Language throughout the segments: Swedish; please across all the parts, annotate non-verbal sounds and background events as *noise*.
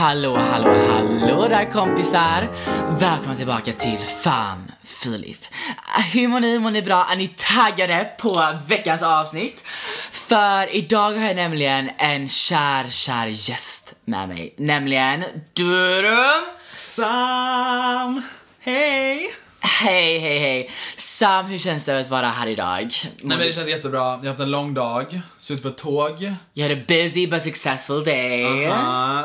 Hallå, hallå, hallå där kompisar! Välkomna tillbaka till Fan Filip. Äh, hur mår ni? Mår ni bra? Är ni taggade på veckans avsnitt? För idag har jag nämligen en kär, kär gäst med mig. Nämligen Durum! Sam! Hej! Hej, hej, hej! Sam, hur känns det att vara här idag? Nej men det känns jättebra. Jag har haft en lång dag, suttit på ett tåg. You had a busy but successful day. Uh,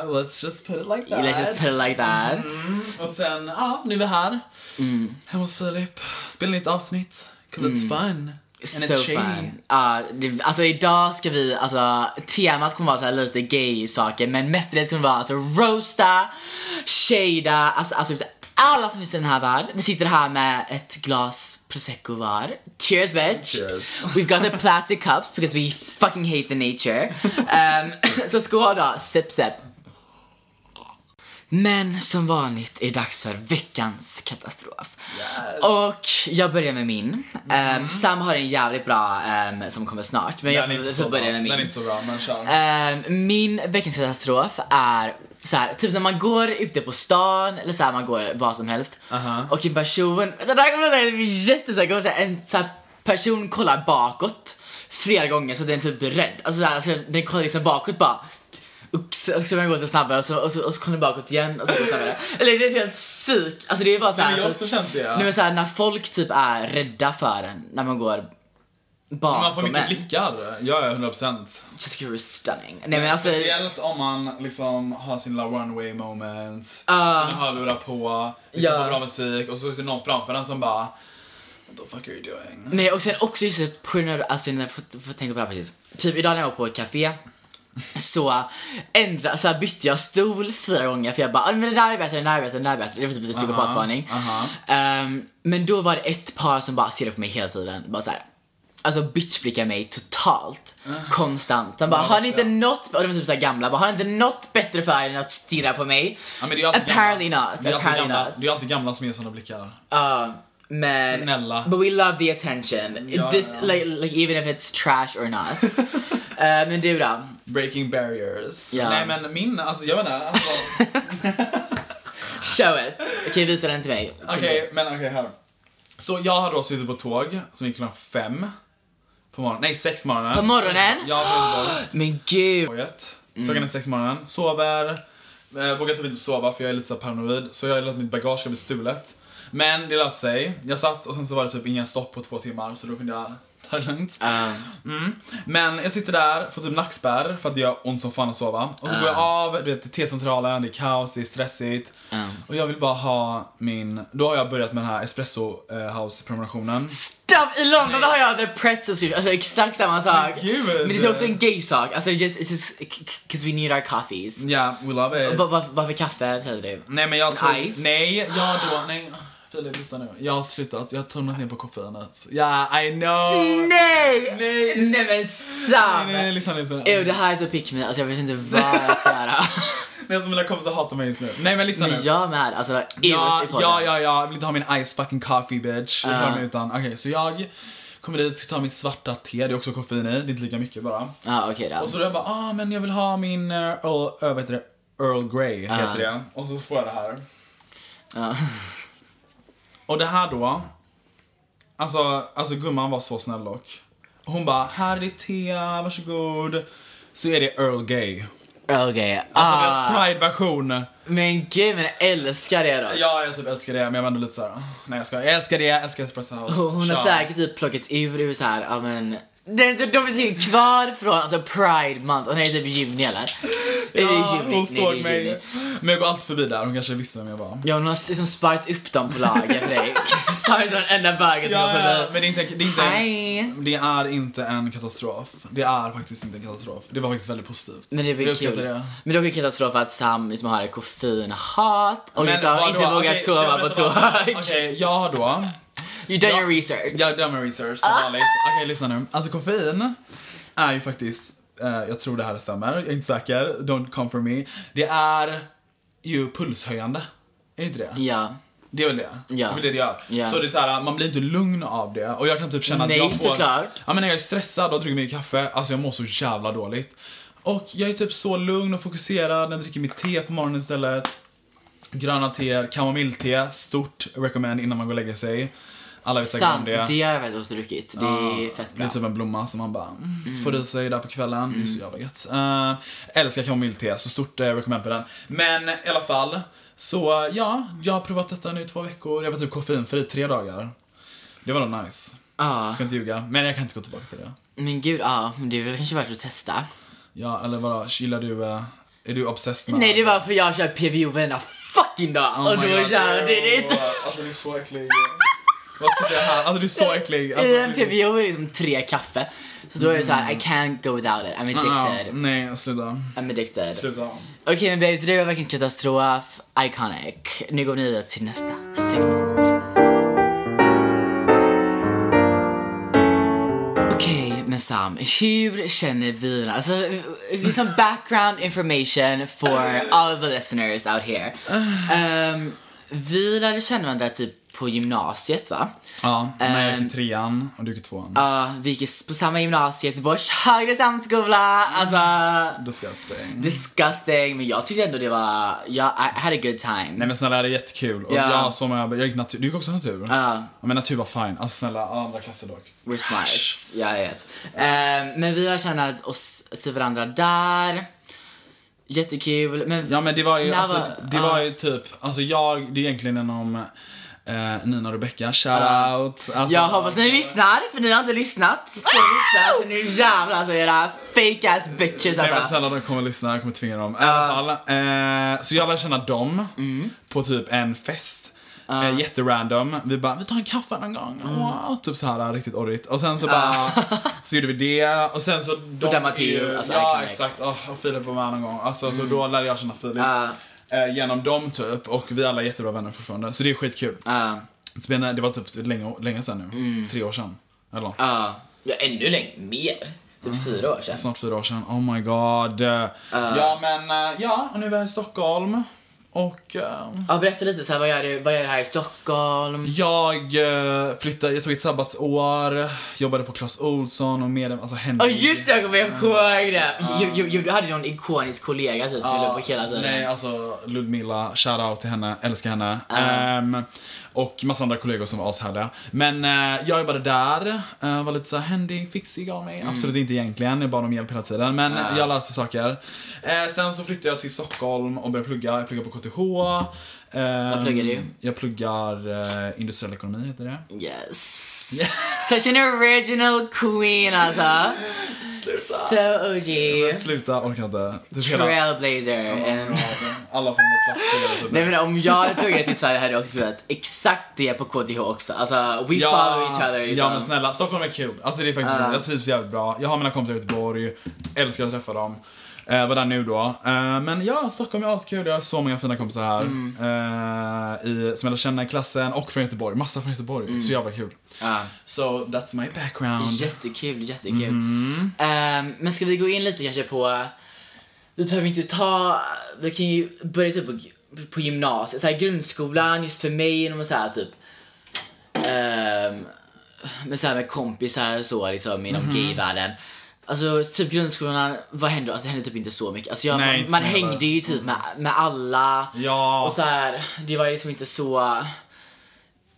let's just put it like that. Let's just put it like that. Mm. Och sen, ja, nu är vi här. Hemma hos Filip. Spelar nytt avsnitt. 'Cause it's fun. And So it's shady. fun. Ja, det- alltså idag ska vi, alltså temat kommer vara så här lite gay-saker men mestadels kommer det vara alltså roasta, shada, alltså absolut alla som finns i den här världen. Vi sitter här med ett glas prosecco var. Cheers bitch! Cheers. We've got the plastic cups because we fucking hate the nature. Um, *laughs* så skål då, sip sip. Men som vanligt är det dags för veckans katastrof. Och jag börjar med min. Ehm, Sam har en jävligt bra ehm, som kommer snart. Men Den jag får så börja med min. Den är inte så bra, men kör. Ehm, min veckans katastrof är så här, typ när man går ute på stan eller så här, man går var som helst och en person, det där kommer jag det är kommer säga, en så här, person kollar bakåt flera gånger så den är typ rädd. Alltså, så här, alltså den kollar liksom bakåt bara och så man går lite snabbare och så, och så, och så kollar den bakåt igen och så går det snabbare. Eller det är helt psyk. Alltså det är bara så här, men jag har alltså, också känt det. Nej, men så här, när folk typ är rädda för en när man går bakom Man får mycket blickar. Ja, ja, 100%. Just you're stunning. Nej men alltså, Speciellt om man liksom har sin lilla runway moment, Ah. sina hörlurar på, lyssnar Ja. på bra musik och så är det någon framför en som bara What the fuck are you doing? nej och sen också just det, på grund av, alltså när jag får, tänka på det här precis. Typ idag när jag var på ett café så ändra, så bytte jag stol fyra gånger för jag bara, ah, men det där är bättre, den där är bättre, den där är bättre. Det var typ lite psykopatvarning. Ehm, men då var det ett par som bara stirrade på mig hela tiden. Bara så här. Alltså bitchblickar mig totalt. Konstant. De bara, har ni inte något, och de var typ såhär gamla, bara, har ni inte något bättre för er än att stirra på mig? Ja, men det är Apparently gamla. not. Det är Apparently gamla, not. det är alltid gamla som ger såna blickar. Ja, men... Snälla. But we love the attention. Ja, This, ja. Like, like even if it's trash or not. *laughs* Eh, men du då? Breaking barriers. Ja. Nej men min, alltså jag vet inte, alltså, *laughs* Show it. Okej, visa den till mig. Okej, men okej här. Så jag har då suttit på tåg som gick klockan fem på morgonen, nej sex på morgonen. På morgonen? Ja, på Göteborg. *gasps* Men gud. tåget. Klockan är sex på morgonen. Sover. Eh, vågar typ inte sova för jag är lite så paranoid. Så jag har låtit mitt bagage bli stulet. Men det löste sig. Jag satt och sen så var det typ inga stopp på två timmar så då kunde jag ta det lugnt. Mm. Men jag sitter där, får typ nackspärr för att det gör ont som fan att sova. Och så går jag av, du vet, T-centralen, det är kaos, det är stressigt. Och jag vill bara ha min, då har jag börjat med den här espresso eh, house prenumerationen. Stop! I London har jag the pretzel sushi, alltså exakt samma sak. Men det är också en gay sak, alltså just, it's just cause we need our coffees. Ja, we love it. Va- va- Varför kaffe säger du? Nej men jag tror, nej, jag då, nej. Filip, lyssna nu. Jag har slutat, jag har tonat ner på koffeinet. Ja, I know. Nej! Nej. Nej men Sam! Nej, nej, lyssna, lyssna. Ew, det här är så pick me, alltså jag vet inte vad jag ska *laughs* göra. Nej, alltså mina kompisar hatar mig just nu. Nej men lyssna nu. Men jag med, alltså Ja, ja, ja, ja, jag vill inte ha min ice fucking coffee bitch. Jag klarar mig utan. Okej, så jag kommer dit, ska ta mitt svarta te, det är också koffein i, det är inte lika mycket bara. Ja, okej då. Och så då jag bara, ah men jag vill ha min uh, Earl, uh, vad heter det? Earl Grey heter det. Och så får jag det här. Ja. *laughs* Och det här då, alltså, alltså gumman var så snäll dock. Hon bara, här är ditt te, varsågod. Så är det Earl Gay. Okej, Alltså ah, deras pride-version. men gud men jag älskar det då. Ja, jag typ älskar det, men jag var ändå lite såhär, nej jag ska, jag älskar det, jag älskar Espresso House. Hon har säkert typ plockat ur, ur så här, ja men de, de, de är säkert kvar från alltså Pride month, och det är typ juni eller? Är det Ja, juni? hon Nej, såg det är mig. juni. Men jag går alltid förbi där, hon kanske visste vem jag var. Ja hon har liksom sparkat upp dem på lager för dig. Sarg som den enda bögen som går Ja, ja, förbi. men det är inte, det är inte, Hej! det är inte en katastrof. Det är faktiskt inte en katastrof. Det var faktiskt väldigt positivt. Men det är jag kul. det. Men det är också katastrof att Sam liksom har koffeinhat och Men liksom inte vågar jag sova på tåg. Okej, jag har då You done your research. Jag done my research som vanligt. Okej, lyssna nu. Alltså koffein är ju faktiskt, eh, jag tror det här stämmer, jag är inte säker, don't come for me. Det är ju pulshöjande. Är det inte det? Ja. Det är väl det? Ja. Det är väl det det gör. Ja. Så det är så här, man blir inte lugn av det. Och jag kan typ känna Nej, att jag får... såklart. Ja men när jag är stressad och dricker mycket kaffe, alltså jag mår så jävla dåligt. Och jag är typ så lugn och fokuserad när jag dricker mitt te på morgonen istället. Gröna teer, kamomillte, stort recommend innan man går och lägger sig. Alla vet säkert om Sant, det. det har jag faktiskt druckit. Det är fett Det bra. är typ en blomma som man bara mm, får i sig där på kvällen. Det är så jävla gött. Uh, älskar kamomillte, så stort uh, recommend på den. Men i alla fall, så ja, jag har provat detta nu i två veckor. Jag var typ koffeinfri i tre dagar. Det var nog nice. Jag ska inte ljuga, men jag kan inte gå tillbaka till det. men gud, ja, men det är kanske värt att testa. Ja, eller vadå, gillar du, uh, är du obsessed med... Nej, det var för jag kör PVO varenda fucking dag. Oh och då kör jag det. Alltså du är så äcklig. Vad sitter jag här? Alltså du är så äcklig. Alltså, I en PVO är liksom tre kaffe. Så då är det så här, I can't go without it. I'm addicted. nej, sluta. I'm addicted. Sluta. Okej men babes, det var verkligen katastrof. Iconic. Nu går vi vidare till nästa segment. Okej, men Sam, hur känner vi Alltså, liksom background information for all of the listeners out here. Um, vi lärde känna varandra typ på gymnasiet va? Ja, när jag gick Ehm, i trean och du gick i tvåan. Ja, vi gick på samma gymnasium, Göteborgs högre samskola. Alltså, Disgusting. disgusting. Men jag tyckte ändå det var, jag, I had a good time. Nej men snälla det är jättekul. Och Ja. jag som jag, jag gick natur, du gick också natur? Ja. ja men natur var fine. Alltså snälla, andra klasser dock. We're smart. Jag vet. Ehm, men vi har känt oss till varandra där. Jättekul. Men Ja men det var ju, alltså, var- det var ju typ, alltså jag, det är egentligen inom eh, Nina och Rebecca, shout out. Alltså, jag hoppas ni lyssnar, för ni har inte lyssnat. Ska lyssna, så nu jävlar alltså era fake ass bitches Nej men alltså. snälla de kommer lyssna, jag kommer tvinga dem. I alla fall, eh, så jag lärde känna dem Mm. på typ en fest. Eh, jätterandom. Vi bara, vi tar en kaffe någon gång. Mm. Wow, typ så här riktigt orrigt. Och sen så bara, *laughs* så gjorde vi det. Och sen så... De, där Matteo, alltså, ja, iconic. exakt. Oh, och Filip var med någon gång. Alltså, så då lärde jag känna Filip. Ja. Eh, genom dem typ. Och vi alla är jättebra vänner fortfarande. Så det är skitkul. Så Det var typ länge, länge sedan nu. Mm. Tre år sedan. Eller något. ja. Ja, ännu längre, mer. Typ fyra år sedan. Snart fyra år sedan. Oh my god. Ja men, eh, ja, och nu är vi här i Stockholm. Och eh, Ja, berätta lite så här, vad gör du, vad gör du här i Stockholm? jag eh, flyttade, jag tog ett sabbatsår, jobbade på Clas Ohlson och med alltså Henrik. Ja just det, jag kommer ihåg det! Jo, jo, jo, du hade någon ikonisk kollega typ som ja, på hela tiden. Nej, alltså Ludmilla, shout-out till henne, älskar henne. Ehm, och massa andra kollegor som var ashärliga. Men eh, jag jobbade där, eh, var lite så händig, fixig av mig. Absolut inte egentligen, jag bad om hjälp hela tiden. Men jag löste saker. Eh, sen så flyttade jag till Stockholm och började plugga. Jag pluggade på KTH. Ehm, Vad pluggar du? Jag pluggar eh, industriell ekonomi, heter det. Yes. *laughs* Such an original queen alltså. So OG. Sluta, orkar inte. Trailblazer. And... Alla får vara klass. typ. Nej men om jag hade pluggat i Sverige hade jag också pluggat exakt det på KTH också. Alltså we follow each other. ja Liksom. men snälla, Stockholm är kul. Alltså det är faktiskt Ja. roligt. Jag trivs jävligt bra. Jag har mina kompisar i Göteborg, älskar att träffa dem. Eh, var där nu då. Eh, men ja, Stockholm är askul. Jag har så många fina kompisar här. Mm. Eh, i, som jag lär känna i klassen och från Göteborg. Massa från Göteborg. Mm. Så jävla kul. Ja. So that's my background. Jättekul, jättekul. Mm. Ehm, men ska vi gå in lite kanske på, vi behöver inte ta, vi kan ju börja typ på, på gymnasiet, så här, grundskolan just för mig, om man säger typ, um, med, så här, med kompisar och så liksom inom Mhm. gayvärlden. Alltså typ grundskolan, vad hände? Alltså det hände typ inte så mycket. Alltså jag, Nej, man heller. hängde ju typ med, med alla. Ja. Och så här, det var ju liksom inte så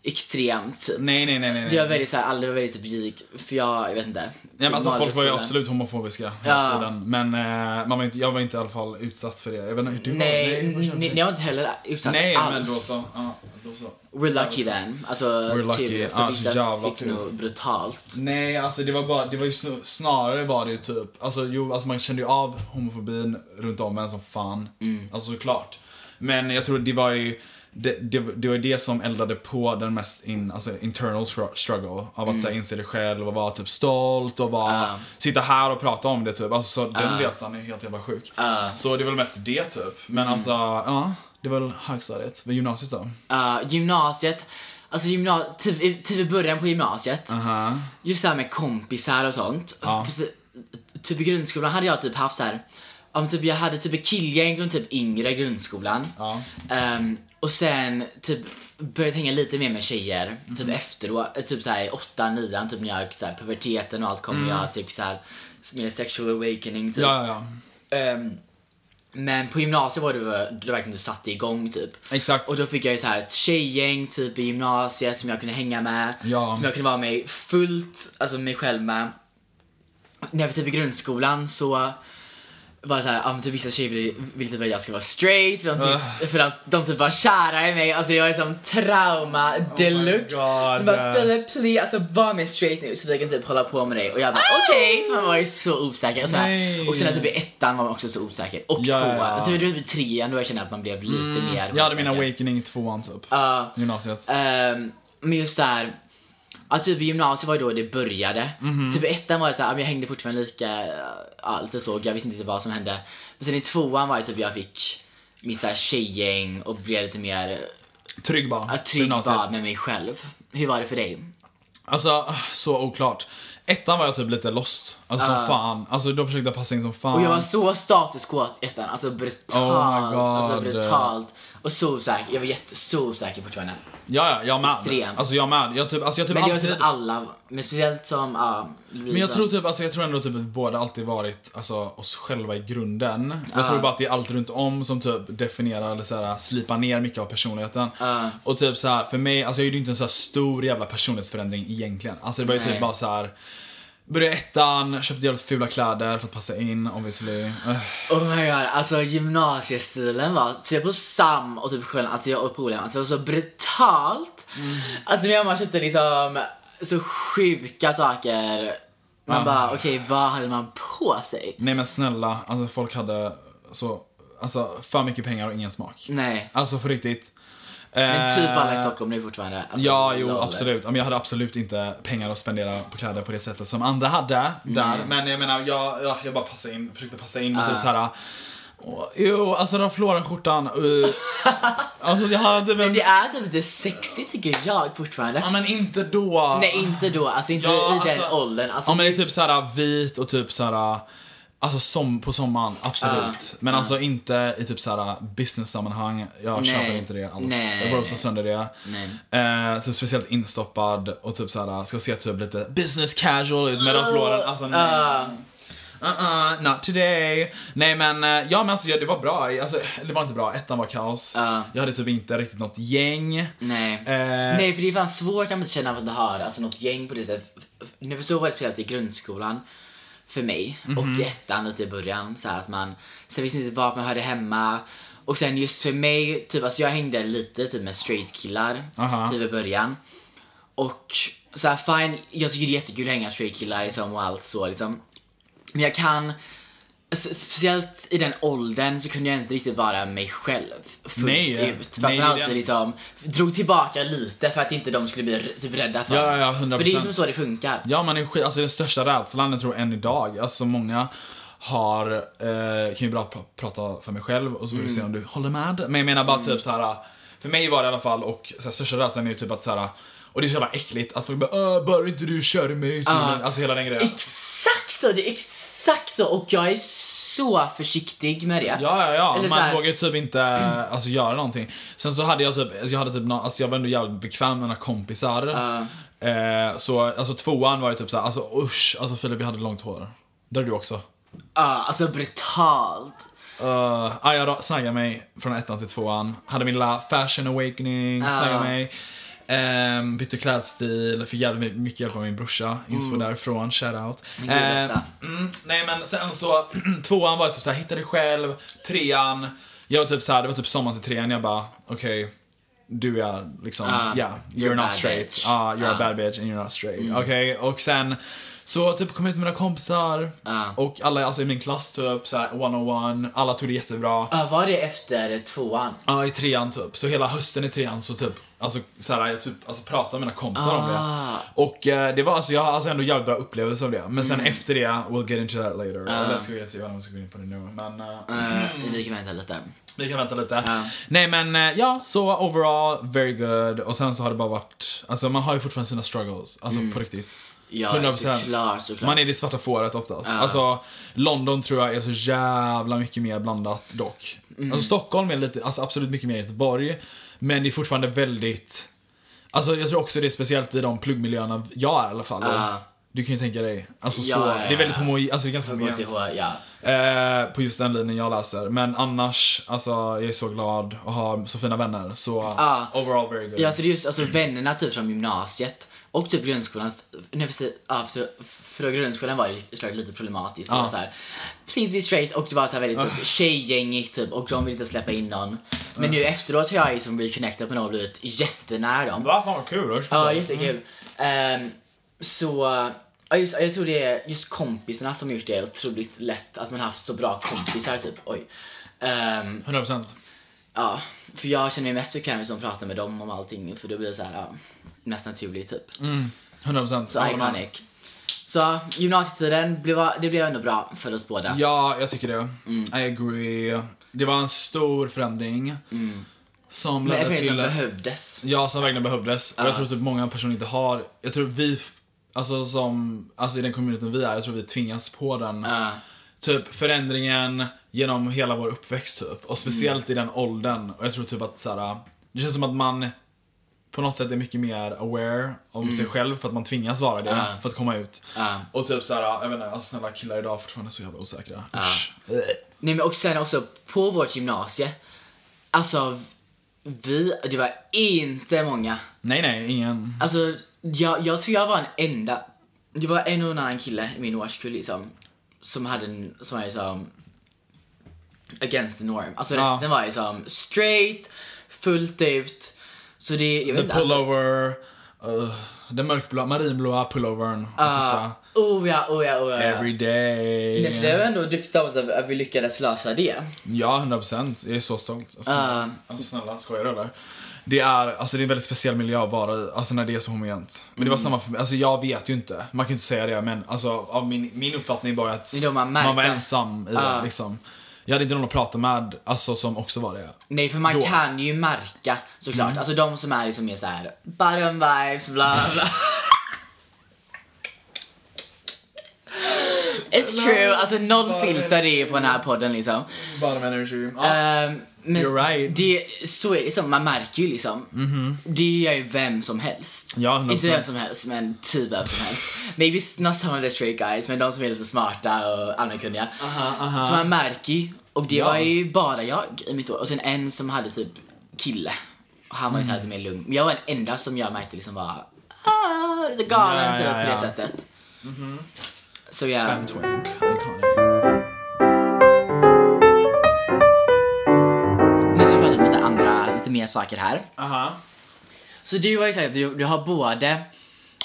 extremt. typ. Nej, nej, nej, nej. nej. Det var väldigt såhär, aldrig var väldigt så publik, för jag, jag vet inte. Ja, men alltså, Typ folk var ju absolut homofobiska hela Ja. tiden. Men eh, man var inte, jag var inte i alla fall utsatt för det. Jag vet inte hur du Nej, var. nej, nej, jag var inte heller utsatt Nej, alls. men då så. Ja, då så. We're lucky then. Alltså, We're lucky. tur, för Ja, så vissa fick tur. nog brutalt. Nej, alltså det var bara, det var ju sn- snarare var det ju typ, alltså jo, alltså man kände ju av homofobin runt om en som fan. Mm. Alltså såklart. Men jag tror det var ju, det, det, det var det som eldade på den mest in, alltså internal str- struggle. Av att så här, inse det själv och vara typ stolt och bara Mm. Ja. sitta här och prata om det typ. Alltså så den resan är helt jävla sjuk. Mm. Så det var väl mest det typ. Men alltså, ja. Det var väl högstadiet. Vad gymnasiet då? Uh, gymnasiet, alltså gymnasiet, typ, i- typ i början på gymnasiet. Aha. Just det här med kompisar och sånt. Ja. För typ i grundskolan hade jag typ haft så här. Om typ jag hade typ ett killgäng från typ yngre grundskolan. Ja. Ehm, och sen typ börjat hänga lite mer med tjejer. Typ efteråt, eh, typ såhär i åttan, nian, typ när jag så här, puberteten och allt kom. Jag typ såhär mer sexual awakening typ. Mm. Ja, ja, ja. Ehm, men på gymnasiet var det, det verkligen du satte igång typ. Exakt. Och då fick jag ju så här ett tjejgäng typ i gymnasiet som jag kunde hänga med. Ja. Som jag kunde vara med fullt, alltså mig själv med. När jag var typ i grundskolan så det såhär, ja typ vissa tjejer vill, vill typ att jag ska vara straight för de, typ, för de, de typ var kära i mig. Alltså det var liksom trauma deluxe. God. de bara Philip please, alltså var med straight nu så vi kan typ hålla på med dig. Och jag bara okej, för man var ju så osäker. Och, så här, och sen typ i ettan var man också så osäker. Och Ja, tvåan. ja. Typ i trean då jag kände att man blev lite mer Jag hade min osäker. awakening i tvåan typ. Ja. Gymnasiet. Ehm, men just där, ja, typ i gymnasiet var ju då det började. Mhm. Typ i ettan var det ja, men jag hängde fortfarande lika, ja, lite så, jag visste inte vad som hände. Men sen i tvåan var det typ jag fick mitt såhär tjejgäng och blev lite mer Trygg bara. ja, trygg bara med mig själv. Hur var det för dig? Alltså, så oklart. Ettan var jag typ lite lost. Alltså som fan. Alltså då försökte jag passa in som fan. Och jag var så status quo ettan, alltså brutalt. Oh my God. Alltså brutalt. Och så osäker, jag var jätte, så osäker fortfarande. Ja, ja, jag med. Extremt. Alltså jag med. Jag typ, alltså jag typ Men det var alltid... typ alla, men speciellt som, ja. Men jag tror typ, alltså jag tror ändå typ att vi båda alltid varit, alltså oss själva i grunden. Jag Ja. tror bara att det är allt runt om som typ definierar eller såhär slipar ner mycket av personligheten. Ja. Och typ så här för mig, alltså jag gjorde ju inte en så stor jävla personlighetsförändring egentligen. Alltså det var ju Nej. typ bara så här. Började ettan, köpte jävligt fula kläder för att passa in obviously. Uh. Oh my god, alltså gymnasiestilen var, speciellt på Sam och typ själv, alltså jag och polaren, alltså det var så brutalt. Mm. Alltså min mamma köpte liksom så sjuka saker. Man Ah. bara, okej vad hade man på sig? Nej men snälla, alltså folk hade så, alltså för mycket pengar och ingen smak. Nej. Alltså för riktigt. Men typ alla i Eh, Stockholm nu fortfarande. Alltså, Ja, jo lol. absolut. Men jag hade absolut inte pengar att spendera på kläder på det sättet som andra hade där. Men jag menar, jag, jag, jag bara passade in, försökte passa in och Ah. typ såhär Åh, Jo, alltså den Floren-skjortan. Uh, *laughs* alltså jag hade typ Men en... det är typ lite sexy tycker jag fortfarande. Ja men inte då. Nej inte då, alltså inte Ja, i den alltså- åldern. Alltså, Ja men det är typ såhär vit och typ såhär Alltså som på sommaren, absolut. Ja, men alltså inte i typ såhär business-sammanhang. Jag Nej. köper inte det alls. Nej. Jag roastar sönder det. Eh, typ speciellt instoppad och typ såhär, ska se typ lite business casual ut med de floren. Alltså nej. Uh-uh, not today. Nej men, eh, ja men alltså ja, det var bra. Alltså, det var inte bra, ettan var kaos. Ja. Jag hade typ inte riktigt något gäng. Nej. Eh, Nej, för det är fan svårt när man inte känner att man har alltså, något gäng på det sättet. När så var det speciellt i grundskolan för mig Mhm. och i ettan lite i början så här att man jag visste inte vart man hörde hemma Och sen just för mig, typ alltså jag hängde lite typ med straight killar Aha. typ i början. Och så här, fine, jag tycker det är jättekul att hänga med straight killar liksom, och allt så liksom. Men jag kan, speciellt i den åldern så kunde jag inte riktigt vara mig själv fullt Nej, ut. För nej, att man alltid liksom drog tillbaka lite för att inte de skulle bli typ rädda för Ja, ja, 100%. För det är som så det funkar. Ja, man är skit, alltså den största rädslan jag tror än idag, alltså många har, eh, kan ju bra pr- prata för mig själv och så får vi se om du håller med. Men jag menar bara typ så här. för mig var det i alla fall och så här, största rädslan är ju typ att så här. Och det är så jävla äckligt att folk bara "Åh, bara inte du kör mig så Alltså hela den grejen. Exakt så, det är exakt så och jag är så försiktig med det. Ja, ja, ja. Eller Man vågar typ inte alltså, göra någonting. Sen så hade jag typ, alltså, jag hade typ, alltså, jag var ändå jävligt bekväm med mina kompisar. Eh, så alltså tvåan var ju typ såhär, alltså usch, alltså Filip jag hade långt hår. Där du också. Ja, alltså brutalt. Uh, ja, jag snaggade mig från ettan till tvåan. Hade min lilla fashion awakening, snaggade mig. Um, bytte klädstil, fick jävligt mycket hjälp av min brorsa. Inspo därifrån, shoutout. Bästa. mm, nej men sen så, *clears throat* tvåan var typ såhär, hitta dig själv. Trean, jag var typ såhär, det var typ sommar till trean, jag bara, okej. du är liksom, ja, Ah, yeah, you're you're not straight. Ja, you're a Ah. bad bitch and you're not straight. Okej, och sen så typ kom ut med mina kompisar Ah. och alla alltså, i min klass typ såhär 101, alla tog det jättebra. Ja, var det efter tvåan? Ja, i trean typ. Så hela hösten i trean så typ, alltså såhär, jag typ, alltså pratade med mina kompisar om det. Ah. Och eh, det var alltså, jag har alltså ändå jävligt bra upplevelse av det. Men sen Mm. efter det, we'll get into that later. Ah. Eller ska jag se vad jag ska gå in på det nu. Men Uh, vi kan vänta lite. vi kan vänta lite. Ja. Nej men eh, ja, så overall, very good. Och sen så har det bara varit, alltså man har ju fortfarande sina struggles. Alltså på riktigt. Ja, 100%. såklart, såklart. Man är det svarta fåret oftast. Alltså, London tror jag är så jävla mycket mer blandat dock. Mm. Alltså Stockholm är lite, alltså absolut mycket mer Göteborg. Men det är fortfarande väldigt, alltså jag tror också det är speciellt i de pluggmiljöerna jag är i alla fall. Ja. Du kan ju tänka dig. Alltså Ja, så, ja, det är väldigt ja. homo, alltså det är ganska homogent. ja. Eh, på just den linjen jag läser. Men annars, alltså jag är så glad att ha så fina vänner. Så Ja. overall very good. Ja, så det är just alltså vännerna typ från gymnasiet och typ grundskolan. Nej, för, ja, för, för grundskolan var ju lite problematiskt. Ja. Så här, Please be straight och det var så här väldigt typ, tjejgängigt typ och de ville inte släppa in någon. Men nu efteråt har jag ju som reconnectat med någon och blivit jättenära dem. Va? Fan vad kul. Ja, jättekul. Ehm, så, ja, just, jag tror det är just kompisarna som gjort det otroligt lätt att man haft så bra kompisar typ. Oj. Ehm, 100%. Ja, för jag känner mig mest bekväm med att prata med dem om allting för då blir det så här, ja, mest naturligt typ. 100%. Så iconic. Så gymnasietiden, blev, det blev ändå bra för oss båda. Ja, jag tycker det. Mm. I agree. Det var en stor förändring. Som Mm. Men ledde till... som behövdes. Ja, som verkligen behövdes. Och jag tror typ många personer inte har... Jag tror vi, alltså som, alltså i den communityn vi är, jag tror vi tvingas på den. Ja. Typ förändringen genom hela vår uppväxt typ. Och speciellt Mm. i den åldern. Och jag tror typ att såhär, det känns som att man på något sätt är mycket mer aware om sig själv för att man tvingas vara det Mm. Ja. för att komma ut. Ja. Och typ såhär, jag vet inte, alltså snälla killar idag är fortfarande så jävla osäkra. Usch. Äh. Nej men och sen också på vårt gymnasie, alltså vi, det var inte många. Nej, nej, ingen. Alltså jag, jag tror jag var en enda, det var en och en annan kille i min årskull liksom, som hade en, som var liksom against the norm. Alltså resten var liksom straight, fullt ut. Så det, jag vet The alltså, pullover, uh, den mörkblå, marinblåa pullovern. ah, oh ja, oh ja, oh ja. Every day. Nej, så det var ändå duktigt av oss att vi lyckades lösa det. Ja, 100%. Jag är så stolt. Alltså, Ja. alltså snälla, skojar du eller? Det är, alltså det är en väldigt speciell miljö att vara i, alltså när det är så homogent. Men Mm. det var samma för mig, alltså jag vet ju inte, man kan ju inte säga det men alltså min, min uppfattning var att man märker. var ensam i det liksom. Jag hade inte någon att prata med, alltså som också var det. Nej, för man Då. Mm. kan ju märka såklart. Alltså de som är liksom mer såhär bottom vibes, bla bla. *laughs* It's true, alltså noll filter är på den här podden liksom. Bottom energy. Ja. Ehm, men You're right. det, så är det liksom, man märker ju liksom. Det gör ju vem som helst. Ja, 100%. Inte vem som helst, men typ vem som helst. Maybe not some of the straight guys, men de som är lite smarta och allmänkunniga. Så man märker ju. Och det Ja. var ju bara jag i mitt år. Och sen en som hade typ kille. Och han var ju såhär lite mer lugn. Men jag var den enda som jag märkte liksom var ah, lite galen Ja, ja, typ på ja. det sättet. Så ja. Fem twink, iconic. mer saker här. Aha. Så du har ju sagt att du, du har både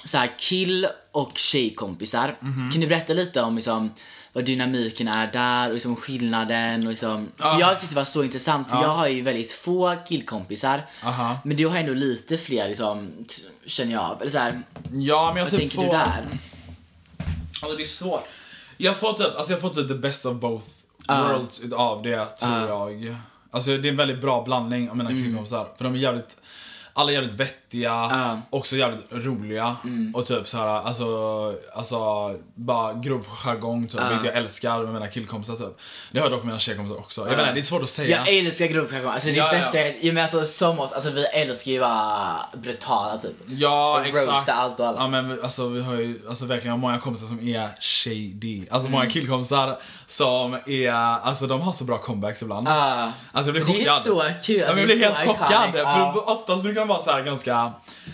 så här kill och tjejkompisar. Mhm. Kan du berätta lite om liksom, vad dynamiken är där och liksom skillnaden och liksom, för jag tyckte det var så intressant för Ja. jag har ju väldigt få killkompisar. Aha. Men du har ändå lite fler liksom, känner jag av. Eller så här, Ja, men jag vad typ tänker får... du där? Alltså det är svårt. Jag får typ, alltså jag får typ the best of both worlds av det, tror jag. Alltså det är en väldigt bra blandning av mina killkompisar. För de är jävligt, alla jävligt vettiga, också jävligt roliga. Och typ så här, alltså, alltså bara grov jargong typ, vilket jag älskar med mina killkompisar typ. Det har jag dock med mina tjejkompisar också. Jag vet inte, det är svårt att säga. Jag älskar grovjargong. Alltså det Ja, ja. bästa är, men alltså som oss, alltså vi älskar ju vara brutala typ. Ja, Och exakt. roasta allt och alla. Ja, men alltså, vi har ju alltså, verkligen många kompisar som är shady. Alltså många Mm. killkompisar som är, alltså de har så bra comebacks ibland. Ja. Alltså jag blir Det är chockad. så kul, alltså, jag blir helt chockad. För oftast brukar de vara så här ganska,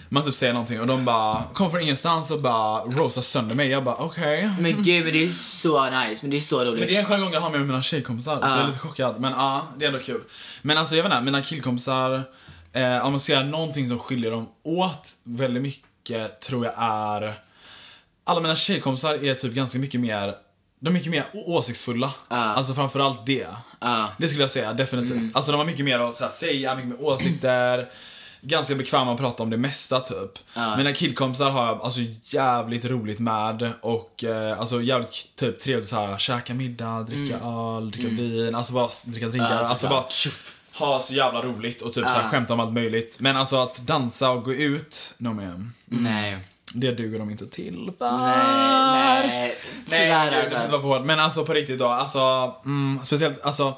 man typ säger någonting och de bara kommer från ingenstans och bara rosar sönder mig. Jag bara okej. Men gud, men det är så nice, men det är så roligt. Men det är en jargong jag har med mina tjejkompisar, så jag är lite chockad. Men ja, det är ändå kul. Men alltså jag vet inte, mina killkompisar, eh, om man säger någonting som skiljer dem åt väldigt mycket tror jag är, alla mina tjejkompisar är typ ganska mycket mer, de är mycket mer åsiktsfulla. Alltså framförallt det. Det skulle jag säga, definitivt. Alltså de har mycket mer att så här, säga, mycket mer åsikter. Ganska bekväma att prata om det mesta typ. Mina killkompisar har jag alltså jävligt roligt med och eh, alltså jävligt typ trevligt så här, käka middag, dricka öl, dricka vin, alltså bara dricka drinkar. Ja, alltså bara såklart. ha så jävla roligt och typ så här, skämta om allt möjligt. Men alltså att dansa och gå ut, no man. Nej. Det duger de inte till för. Nej, nej. Nej, Tyvärr inte alltså. Men alltså på riktigt då, alltså, mm, speciellt, alltså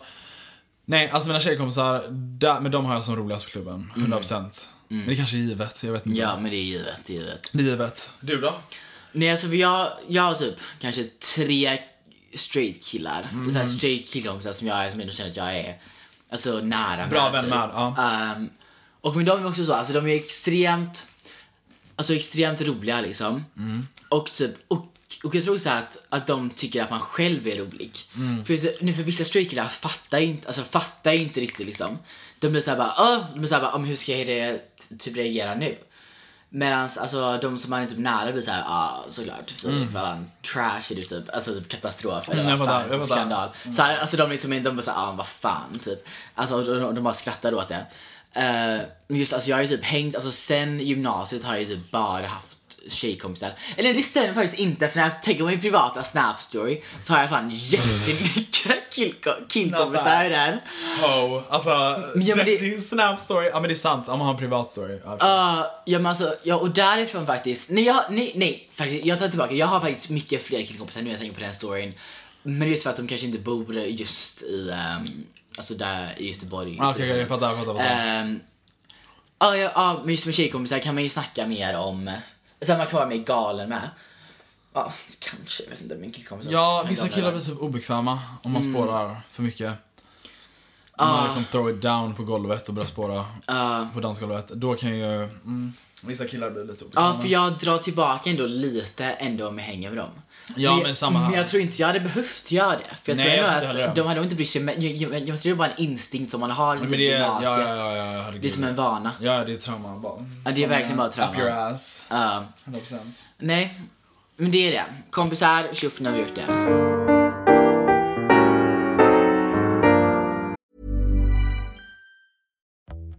Nej, alltså mina tjejkompisar, där, med dem har jag som roligast på klubben. 100%. Men det kanske är givet, jag vet inte. Ja, men det är givet, det är givet. Det är givet. Du då? Nej, alltså för jag, jag har typ kanske tre straight killar. Mm. Så här straight killkompisar som jag är, som ändå känner att jag är alltså nära Bra med. vän typ. med, ja. Ehm, och med dem är också så, alltså de är extremt, alltså extremt roliga liksom. Mm. Och typ, och, och jag tror så att, att de tycker att man själv är rolig. Mm. För, nu för vissa straight fattar inte, alltså fattar inte riktigt liksom. De blir såhär bara, Åh! de blir såhär bara, "Ah, men hur ska jag re- typ reagera nu? Medan alltså de som man är typ nära blir såhär, ah, såklart, för, för alla trash är det typ, alltså typ katastrof eller Mm, vad fan, jag typ skandal. Så här, alltså de liksom, de bara såhär, ah vad fan typ. Alltså de, de bara skrattar åt det. Eh, Men just alltså jag har ju typ hängt, alltså sen gymnasiet har jag ju typ bara haft tjejkompisar. Eller det stämmer faktiskt inte för när jag tänker på min privata snap story så har jag fan jättemycket *laughs* killko- killkompisar där. Oh, alltså, ja, det, det- din snap story, ja men det är sant, om man har en privat story. Ja, Uh, ja men alltså, ja och därifrån faktiskt, nej, jag, nej, nej, faktiskt, jag tar tillbaka, jag har faktiskt mycket fler killkompisar nu när jag tänker på den storyn. Men just för att de kanske inte bor just i, um, alltså där i Göteborg. Okej, okej, jag fattar, jag fattar. jag fattar. Ehm, Ja, ja, ja, men just med tjejkompisar kan man ju snacka mer om, sen man kan vara mer galen med. Ja, kanske, jag vet inte, min killkompis Ja, vissa killar blir typ obekväma om man Mm. spårar för mycket. Om man liksom throw it down på golvet och börjar spåra på dansgolvet. Då kan ju mm, vissa killar bli lite obekväma. Ja, för jag drar tillbaka ändå lite ändå om jag hänger med dem. Ja, jag- men samma här. Men jag tror inte jag hade behövt göra det. För jag Nej, tror jag heller att de hade inte brytt sig. Men jag, jag, jag, jag tror det är bara en instinkt som man har Men i det ja, ja, ja, ja, herregud. Det är som en vana. Ja, det är trauma bara. Ja, det är verkligen bara trauma. Up your ass. Ja. 100%. nej, men det är det. Kompisar, tjoff, nu har vi gjort det.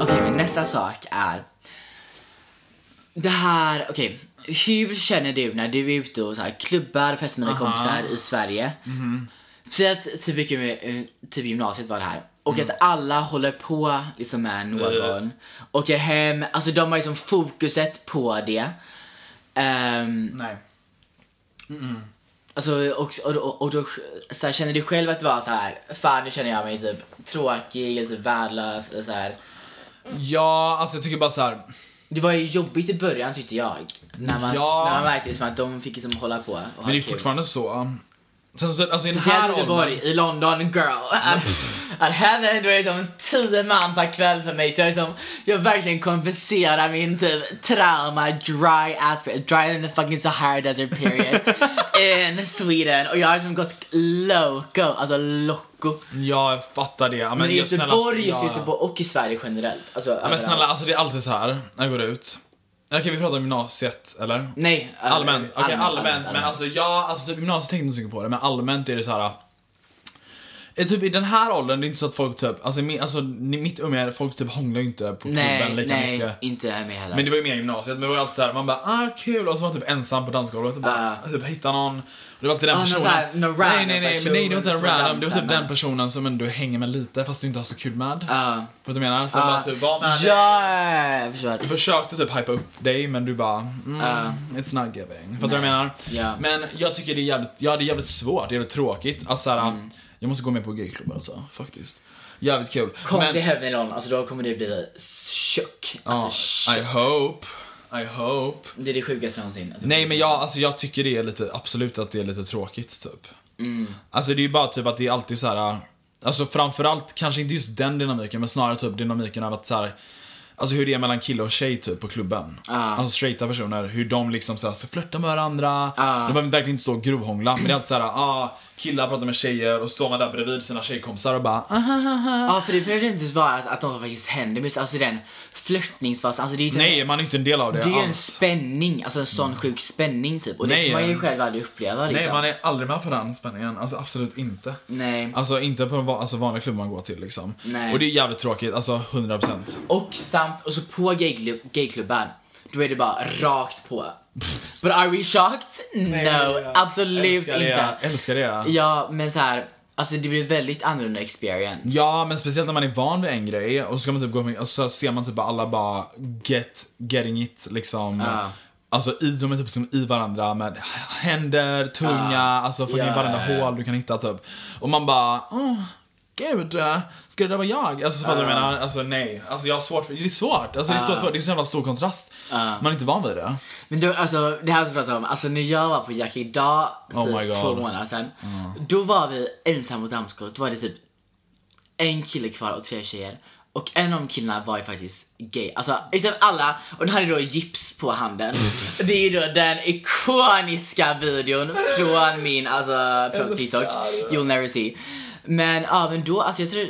Okej, men nästa sak är... Det här, okej. Hur känner du när du är ute och så här, klubbar, festar med dina kompisar i Sverige? Speciellt typ, eh, typ gymnasiet var det här. Och att alla håller på liksom med någon. Åker hem, alltså de har liksom fokuset på det. Ehm, Nej. Alltså, och, och, och, och då så här, känner du själv att det var så här, fan nu känner jag mig typ tråkig eller typ värdelös eller så här. Ja, alltså jag tycker bara så här. Det var ju jobbigt i början tyckte jag. När man, Ja. när man märkte liksom att de fick liksom hålla på Men det är kul. fortfarande så. Sen så, alltså i den här i Göteborg, åldern. i London, girl. *laughs* Att, här ändå är liksom tio man per kväll för mig. Så jag, liksom, jag verkligen kompenserar min typ trauma, dry ass, dry in the fucking Sahara desert period *laughs* in Sweden. Och jag har liksom gått loco, alltså loco. Ja, jag fattar det. Men, Men i jag- snälla, Göteborg, just ja. Göteborg och i Sverige generellt. Alltså, men snälla, alltså det är alltid så här när jag går ut. Okej, vi pratar om gymnasiet, eller? Nej. Allmänt, okej allmänt, men allmänt. alltså ja, alltså typ gymnasiet tänkte inte så mycket på det, men allmänt är det så här. Eh, Typ i den här åldern, det är inte så att folk typ, alltså, mi, alltså mitt umgänge, folk typ hånglar ju inte på klubben Nej, lika nej, mycket. inte här med heller. Men det var ju mer gymnasiet, men det var ju alltid såhär, man bara ah kul och så var man typ ensam på dansgolvet och bara typ hitta någon. Det var alltid den Ah, personen. här, någon nej nej nej, men nej det var inte en person random, det var typ den personen som ändå hänger med lite fast du inte har så kul med. Ja. Vet du vad jag menar? Så Ja. bara typ var med. Ja, jag förstår. Du försökte typ hypa upp dig men du bara mm, Ja. It's not giving. Fattar du vad jag menar? Ja. Men jag tycker det är jävligt, ja det är jävligt svårt, det är jävligt tråkigt. Alltså såhär, Mm. Jag måste gå med på gayklubbar alltså, faktiskt. Jävligt kul. Kom men, till Heaven London, alltså då kommer det bli tjock. ja, Alltså I tjock. hope. I hope. Det är det sjukaste någonsin. Alltså, Nej men jag, alltså, jag tycker det är lite, absolut att det är lite tråkigt typ. Mm. Alltså det är ju bara typ att det är alltid så här. Alltså framförallt, kanske inte just den dynamiken, men snarare typ dynamiken av att så här. Alltså hur det är mellan kille och tjej typ på klubben. Alltså straighta personer, hur de liksom så här, ska flirta med varandra. De behöver verkligen inte stå och grovhångla, men det är alltid såhär, ah, killar pratar med tjejer och står man där bredvid sina tjejkompisar och bara, Ja, för det behöver inte vara att, att de faktiskt händer, men alltså den flörtningsfasen, alltså det är så- nej man är inte en del av det, Det är en alls. spänning, alltså en sån sjuk spänning typ. Och det Nej, kan man ju själv aldrig uppleva liksom. Nej man är aldrig med på den spänningen, alltså absolut inte. Nej. Alltså inte på en va- alltså, vanlig klubb man går till liksom. Nej. Och det är jävligt tråkigt, alltså 100%. Och samt, och så på gayklubb, gayklubben, då är det bara rakt på. But are we shocked? No, absolut älskar det, inte. älskar det. Ja, men så här, alltså det blir väldigt annorlunda experience. Ja, men speciellt när man är van vid en grej och så ska man typ gå med, och så ser man typ alla bara get, getting it liksom. Ja. Alltså i, de är typ som i varandra med händer, tunga, alltså fucking Ja, varenda hål du kan hitta typ. Och man bara, åh, gud, eh, ska det där vara jag? Alltså fattar du vad jag menar? Alltså nej, alltså jag har svårt för, det är svårt, alltså det är så svårt, det är så jävla stor kontrast. Man är inte van vid det. Men då, alltså det här som vi pratade om, alltså när jag var på Jack idag, Oh my typ God. två månader sedan. Då var vi ensamma på dansgolvet, då var det typ en kille kvar och tre tjejer. Och en av de killarna var ju faktiskt gay. Alltså utav alla, och den hade då gips på handen. *laughs* Det är ju då den ikoniska videon från min, alltså från TikTok. You'll never see. Men ja, men då, alltså jag tror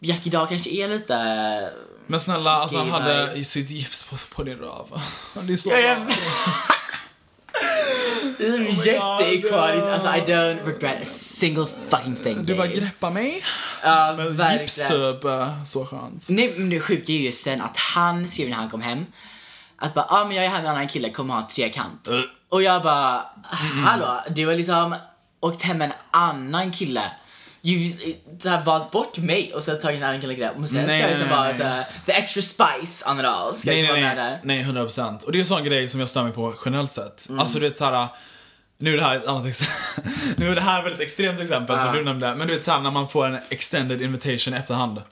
Jack idag kanske är lite... Men snälla, alltså han hade i sitt gips på, på din röv. *laughs* Det är så Ja, jag är *laughs* jätteikoniskt, alltså I don't regret a single fucking thing Du bara babes. greppa mig. Ja, Med gips verkligen. typ, eh, så skönt. Nej men det sjuka är ju sen att han skrev när han kom hem att bara, ah, men jag är här med en annan kille, kommer ha trekant. Uh. Och jag bara, hallå, du har liksom åkt hem med en annan kille. Ju så här, valt bort mig och sen tagit en annan kille och sen Nej, ska jag liksom bara nej. så här, the extra spice on it all. Ska Nej, jag nej, med nej. där. Nej, 100 procent. Och det är en sån grej som jag stör mig på generellt sett. Mm. Alltså du vet såhär, nu är det här ett annat exempel. *laughs* nu är det här ett väldigt extremt exempel som du nämnde. Men du vet såhär när man får en extended invitation i efterhand.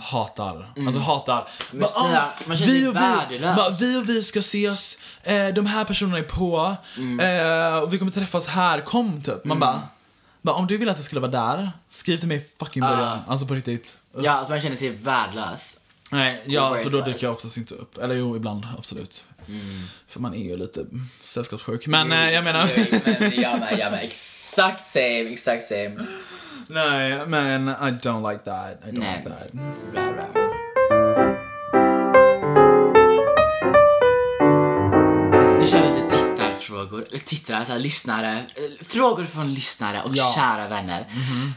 Hatar. Alltså hatar. Bara, Mm. snälla, man känner sig och vi, värdelös. bara, vi och vi ska ses, eh, de här personerna är på, Mm. eh, och vi kommer träffas här, kom typ. Man bara, bara, om du vill att jag skulle vara där, skriv till mig i fucking början. Alltså på riktigt. Ja, alltså man känner sig värdelös. Nej, ja, så då Worthless. dyker jag oftast inte upp. Eller jo, ibland, absolut. För man är ju lite sällskapssjuk. Men eh, jag menar... men jag med, jag med. Exakt same, exakt same. Nej, men I don't like that. I don't Nej. like that. Bra, bra. Eller tittare, alltså lyssnare. eh, Frågor från lyssnare och Ja. kära vänner.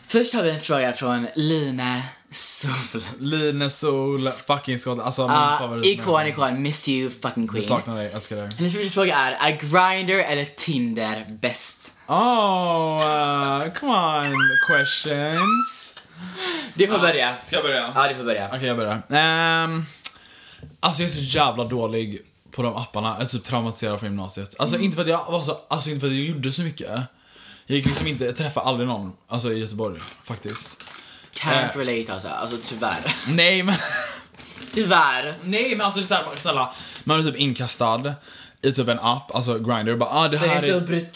Först har vi en fråga från Line Sol. Line Sol, fucking Scott. Alltså min Uh, favorit. ikon, ikon. Miss you fucking Jag queen. saknar dig, älskar dig. Hennes första fråga är, är Grindr eller Tinder bäst? Oh, uh, come on questions. Du får börja. Ska jag börja? Ja, du får börja. Okej, jag börjar. Ehm, alltså jag är så jävla dålig på de apparna. Jag är typ traumatiserad från gymnasiet. Alltså inte för att jag var så, alltså inte för att jag gjorde så mycket. Jag gick liksom inte, jag träffade aldrig någon, alltså i Göteborg, faktiskt. Can't Eh. relate alltså. Alltså tyvärr. *laughs* Nej men, tyvärr. nej men alltså det är såhär, snälla, man blir typ inkastad i typ en app, alltså Grindr, bara ah det Det här är så brutalt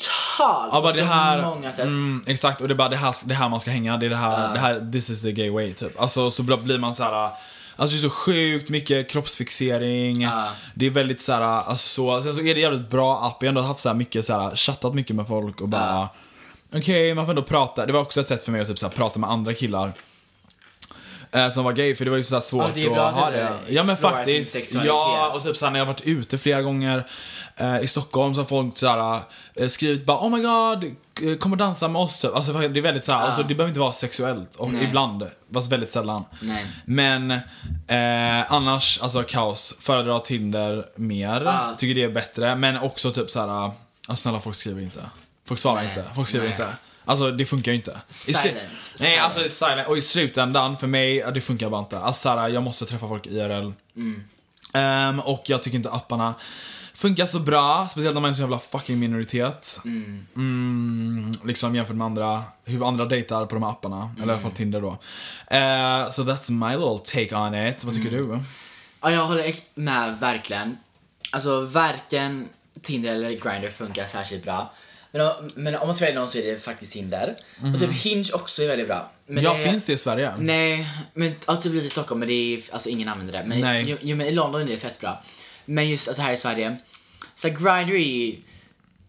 Ja, bara det så här, många sätt. mm, exakt, och det är bara det här, det här man ska hänga, det är det här, det här, this is the gay way typ. Alltså så blir man så här. Alltså det är så sjukt mycket kroppsfixering, det är väldigt så här, alltså så, sen så är det jävligt bra app, jag har ändå haft så här mycket så här, chattat mycket med folk och bara Okej, man får ändå prata, det var också ett sätt för mig att typ så här, prata med andra killar eh, som var gay, för det var ju så här svårt Ja, bra att ha att, det. Ja men faktiskt, ja och typ såhär när jag har varit ute flera gånger eh, i Stockholm så har folk såhär eh, skrivit bara oh my god, kom och dansa med oss typ. Alltså det är väldigt såhär, alltså det behöver inte vara sexuellt. Och Nej. ibland, fast väldigt sällan. Nej. Men eh, annars, alltså kaos. Föredrar Tinder mer. Ja. Tycker det är bättre. Men också typ såhär, alltså snälla folk skriver inte. Folk svarar Nej. inte. Folk skriver inte. Alltså det funkar ju inte. Silent. Nej, alltså silent. Och i slutändan, för mig, ja, det funkar bara inte. Alltså såhär, jag måste träffa folk IRL. Mm. Ehm, och jag tycker inte apparna funkar så bra, speciellt när man är en så jävla fucking minoritet. Mm, liksom jämfört med andra, hur andra dejtar på de här apparna. Eller i alla fall Tinder då. Uh, so that's my little take on it. Vad tycker du? Ja, jag håller med verkligen. Alltså varken Tinder eller Grindr funkar särskilt bra. Men om, men om man ska välja någon så är det faktiskt Tinder. Och typ Hinge också är väldigt bra. Men Mhm. ja, det, finns det i Sverige? Nej, men ja, typ lite i Stockholm men det är, alltså ingen använder det. Men, Nej. Jo, men i London är det fett bra. Men just alltså här i Sverige, så Grindr är ju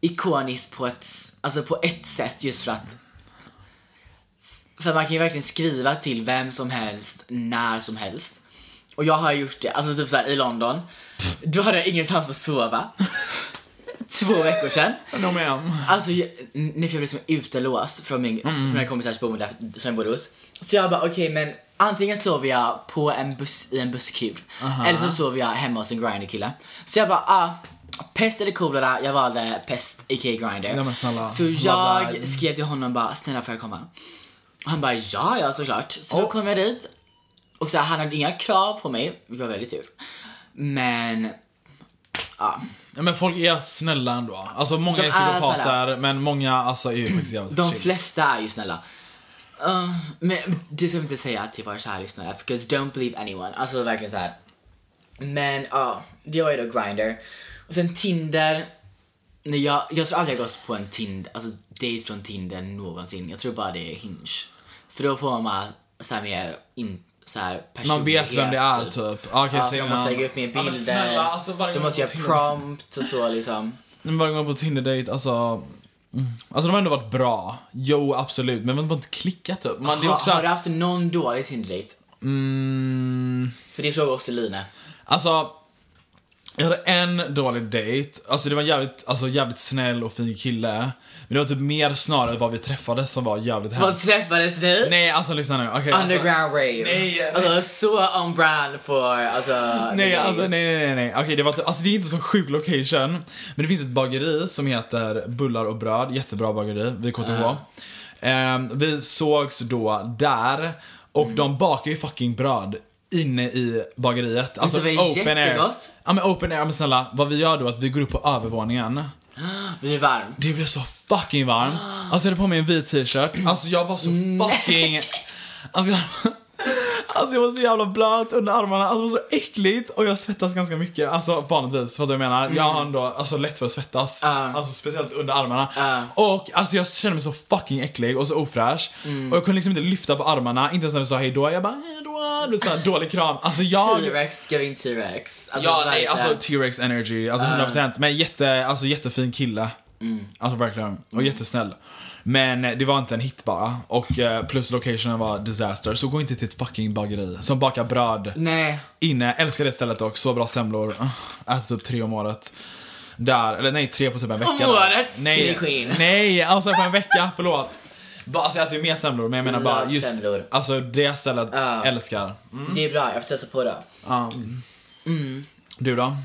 ikoniskt på ett, alltså på ett sätt just för att för man kan ju verkligen skriva till vem som helst, när som helst. Och jag har gjort det, alltså typ såhär i London. Då hade jag ingenstans att sova. Två veckor sedan. No ma'am. Alltså, jag, n- när jag blev liksom utelåst från min, från mina kompisars boende där- som jag bodde hos. Så jag bara, okej men antingen sover jag på en buss, i en busskur. Eller så sover jag hemma hos en grinder-kille. Så jag bara, ah, pest eller kolera, jag valde pest, a.k.a. grinder. Ja, så jag skrev till honom bara, snälla får jag komma? Han bara, ja ja såklart. Så då kom jag dit. Och så han hade inga krav på mig, vilket var väldigt tur. Men, ja. Men folk är snälla ändå. Alltså många De är psykopater, men många alltså, är ju faktiskt jävligt De flesta är ju snälla. Uh, men det ska inte säga till våra kära lyssnare, because don't believe anyone. Alltså verkligen så här. Men ja, det var ju då Grindr. Och sen Tinder. Nej, jag, jag tror aldrig jag gått på en Tinder, alltså date från Tinder någonsin. Jag tror bara det är Hinge. För då får man så här mer in, så här Man vet vem det är typ. Ja, Okej, Ja, säger man måste man. lägga upp mer bilder. snälla, alltså, de måste göra prompt och så liksom. Men varje gång på Tinder-date, alltså... mm. Alltså de har ändå varit bra. Jo, absolut. Men man har inte klickat typ. Man, är också... Har, du haft någon dålig Tinder-date? Mm, För det frågar också Line. alltså... Jag hade en dålig date. Alltså det var en jävligt, alltså, jävligt snäll och fin kille. Men det var typ mer snarare vad vi träffades som var jävligt Vad hemskt. träffades ni? Nej, alltså lyssna nu. Okej, alltså, Underground rave. Nej. Alltså så on brand för alltså... Nej, alltså nej, nej, nej, nej. Okej, det var alltså det är inte så sjuk location. Men det finns ett bageri som heter Bullar och bröd, jättebra bageri vid KTH. Ehm, vi sågs då där och Mm. de bakar ju fucking bröd inne i bageriet. Alltså det var open air. jättegott. Ja men open air, men snälla, vad vi gör då är att vi går upp på övervåningen. Blir det varmt? Det blev så fucking varmt. Alltså jag hade på mig en vit t-shirt. Alltså jag var så fucking... *laughs* Alltså jag... Alltså jag var så jävla blöt under armarna, alltså det var så äckligt och jag svettas ganska mycket, alltså vanligtvis, vad jag menar? Jag har ändå alltså, lätt för att svettas, Ja. alltså speciellt under armarna. Ja. Och alltså jag kände mig så fucking äcklig och så ofräsch. Mm. Och jag kunde liksom inte lyfta på armarna, inte ens när vi sa hejdå, jag bara hejdå, du vet dålig kram. Alltså jag... T-rex in T-rex. Alltså, ja, nej, alltså T-Rex energy, alltså 100%. Men jätte, alltså jättefin kille. Alltså verkligen. Och jättesnäll. Men det var inte en hit bara. Och eh, plus locationen var disaster. Så gå inte till ett fucking bageri som bakar bröd Nej. inne. Älskar det stället dock. Så bra semlor. Uh, äter typ tre om året. Där, eller nej tre på typ en vecka. Om året? Nej, nej, alltså på en vecka, förlåt. Bara, alltså jag äter ju mer semlor, men jag menar bara just, semlor. alltså det stället Ja. älskar. Det är bra, jag får testa på det. Ja. Du då?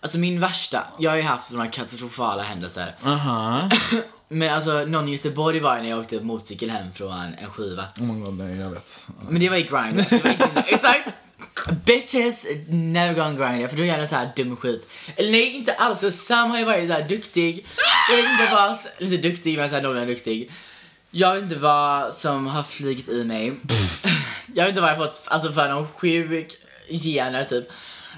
Alltså min värsta, jag har ju haft sådana katastrofala händelser. Aha. *laughs* Men alltså någon i Göteborg var när jag åkte motorcykel hem från en skiva. Oh my god, nej jag vet. Men det var i grind. Alltså, det var inte, *laughs* exakt! Bitches never gone grind för då gör jag så här dum skit. Eller nej, inte alls. Sam har ju varit så här duktig. Jag vet inte vad, inte duktig men så här någorlunda duktig. Jag vet inte vad som har flugit i mig. *laughs* jag vet inte vad jag fått alltså för någon sjuk gener typ.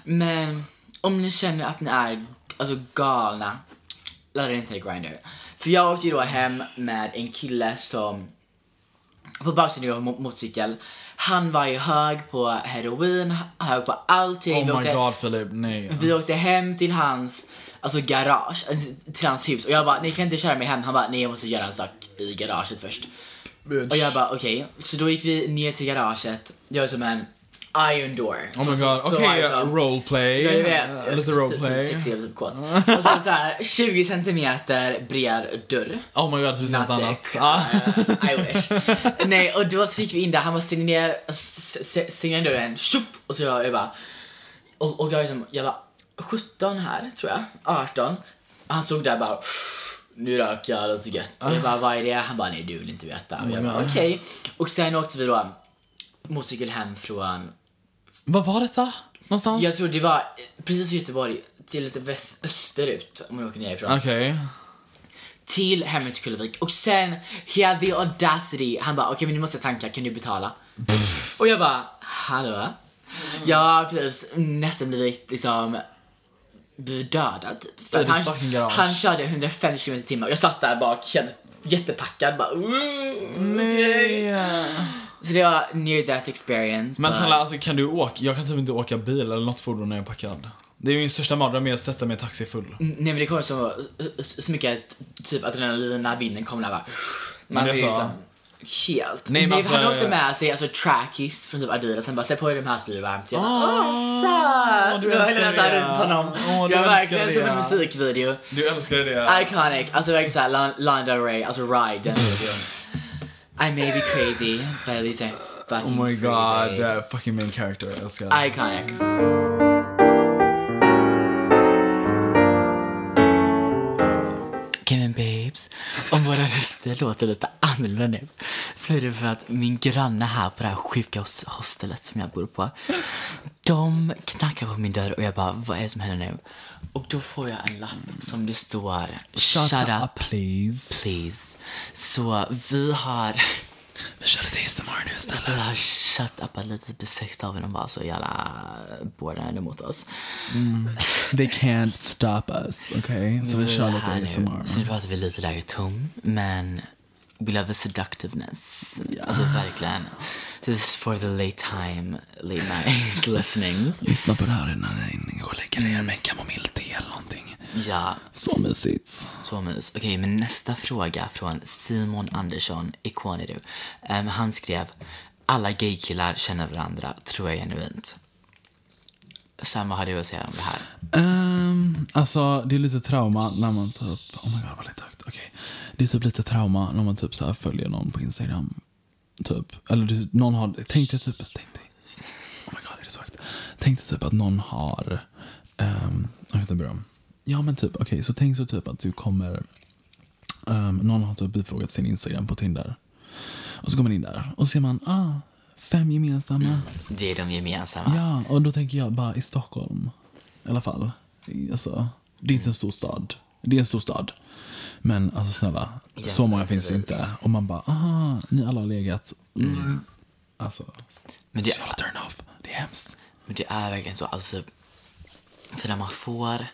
Men om ni känner att ni är alltså galna, ladda inte Grindr. För jag åkte ju då hem med en kille som på baksidan av mo- motorcykel. Han var ju hög på heroin, hög på allting. Vi Oh my åkte- god nej. vi åkte hem till hans alltså garage, alltså, till hans hus och jag bara, ni kan inte köra mig hem. Han bara, nej jag måste göra en sak i garaget först. Och jag bara, okej. Så då gick vi ner till garaget, det var som en iron door. Oh my Så- god, okej, så var det som- roleplay. Ja, jag vet. Eh, Lite roleplay. Typ, typ, typ, kåt. Och så, så här 20 centimeter bred dörr. Oh my god, det finns något annat. Ah. Uh, I wish. *laughs* Nej, och då så fick vi in där, han bara stängde ner, s- s- stängde ner dörren, tjopp! Och så jag, jag bara, och, och jag liksom, jag var 17 här tror jag, 18. Och han stod där bara, nu röker jag, det är så gött. Och jag bara, vad är det? Han bara, nej du vill inte veta. Och jag bara, okej. Och sen åkte vi då motorcykel hem från, Vad var detta? Någonstans? jag tror det var precis vid Göteborg, till lite väst, österut om man åker nerifrån Okej. till hemmet till Kullevik och sen he had the audacity, han bara okej men nu måste jag tanka, kan du betala? och jag bara hallå? Jag har precis nästan blivit liksom blivit dödad typ. För I han, han körde 150 km i timmen och jag satt där bak helt jättepackad bara Nej. Så det var near death experience. Men but- snälla, alltså, kan du åka? Jag kan typ inte åka bil eller något fordon när jag är packad. Det är min största mardröm är att sätta mig i taxi full. Nej men det kommer så, så mycket typ adrenalin när vinden kommer där bara. Man blir så. liksom helt. Nej, men han har alltså- också med sig alltså trackies från typ Adidas. Han bara sätt på dig de här så blir det varmt. Jag bara åh söt! du var hela såhär runt honom. Åh, du det var verkligen som en musikvideo. Du älskar det. Iconic, alltså verkligen såhär Lana Del Rey, alltså Ride den *laughs* videon. I may be crazy, but at least I'm fucking Oh my god, babe. uh, fucking main character. Älskar det. Iconic. Om våra röster låter lite annorlunda nu så är det för att min granne här på det här sjuka hos- hostelet som jag bor på de knackar på min dörr och jag bara, vad är det som händer nu? Och då får jag en lapp som det står Shut, up, please. please. Så vi har Vi kör lite ASMR nu istället. har shut up lite besext av dem bara så jävla borderline emot oss. They can't stop us, okej? Så vi kör lite. ASMR. Så nu pratar vi lite lägre ton, men we love the seductiveness. Alltså verkligen. This is for the late time, late night *laughs* listenings. Lyssna på det här innan ni går och lägger ner med en kamomillte eller någonting. Ja, Så mysigt. så mys. Okej, men nästa fråga från Simon Andersson, Ikonidu. Um, han skrev, alla gaykillar känner varandra, tror jag genuint. Sam, vad har du att säga om det här? Um, alltså, det är lite trauma när man typ... Oh my god, vad lite högt. Okej. Det är typ lite trauma när man typ så här följer någon på Instagram. Typ. Eller du, någon har... Tänk dig typ... Tänk dig. Oh my god, är det så högt? Tänk dig typ att någon har... Um, jag vet inte bra. Ja men typ, okej, så tänk så typ att du kommer... Um, någon har typ bifrågat sin Instagram på Tinder. Och så går man in där och ser man, ah, fem gemensamma. Det är de gemensamma. Ja, och då tänker jag bara i Stockholm. I alla fall. Alltså, det är inte en stor stad. Det är en stor stad. Men alltså snälla, så många finns det inte. Och man bara, aha, ni alla har legat. Mm. Alltså, Men det- så jävla turn off. Det är hemskt. Men det är verkligen så. Alltså, för när man får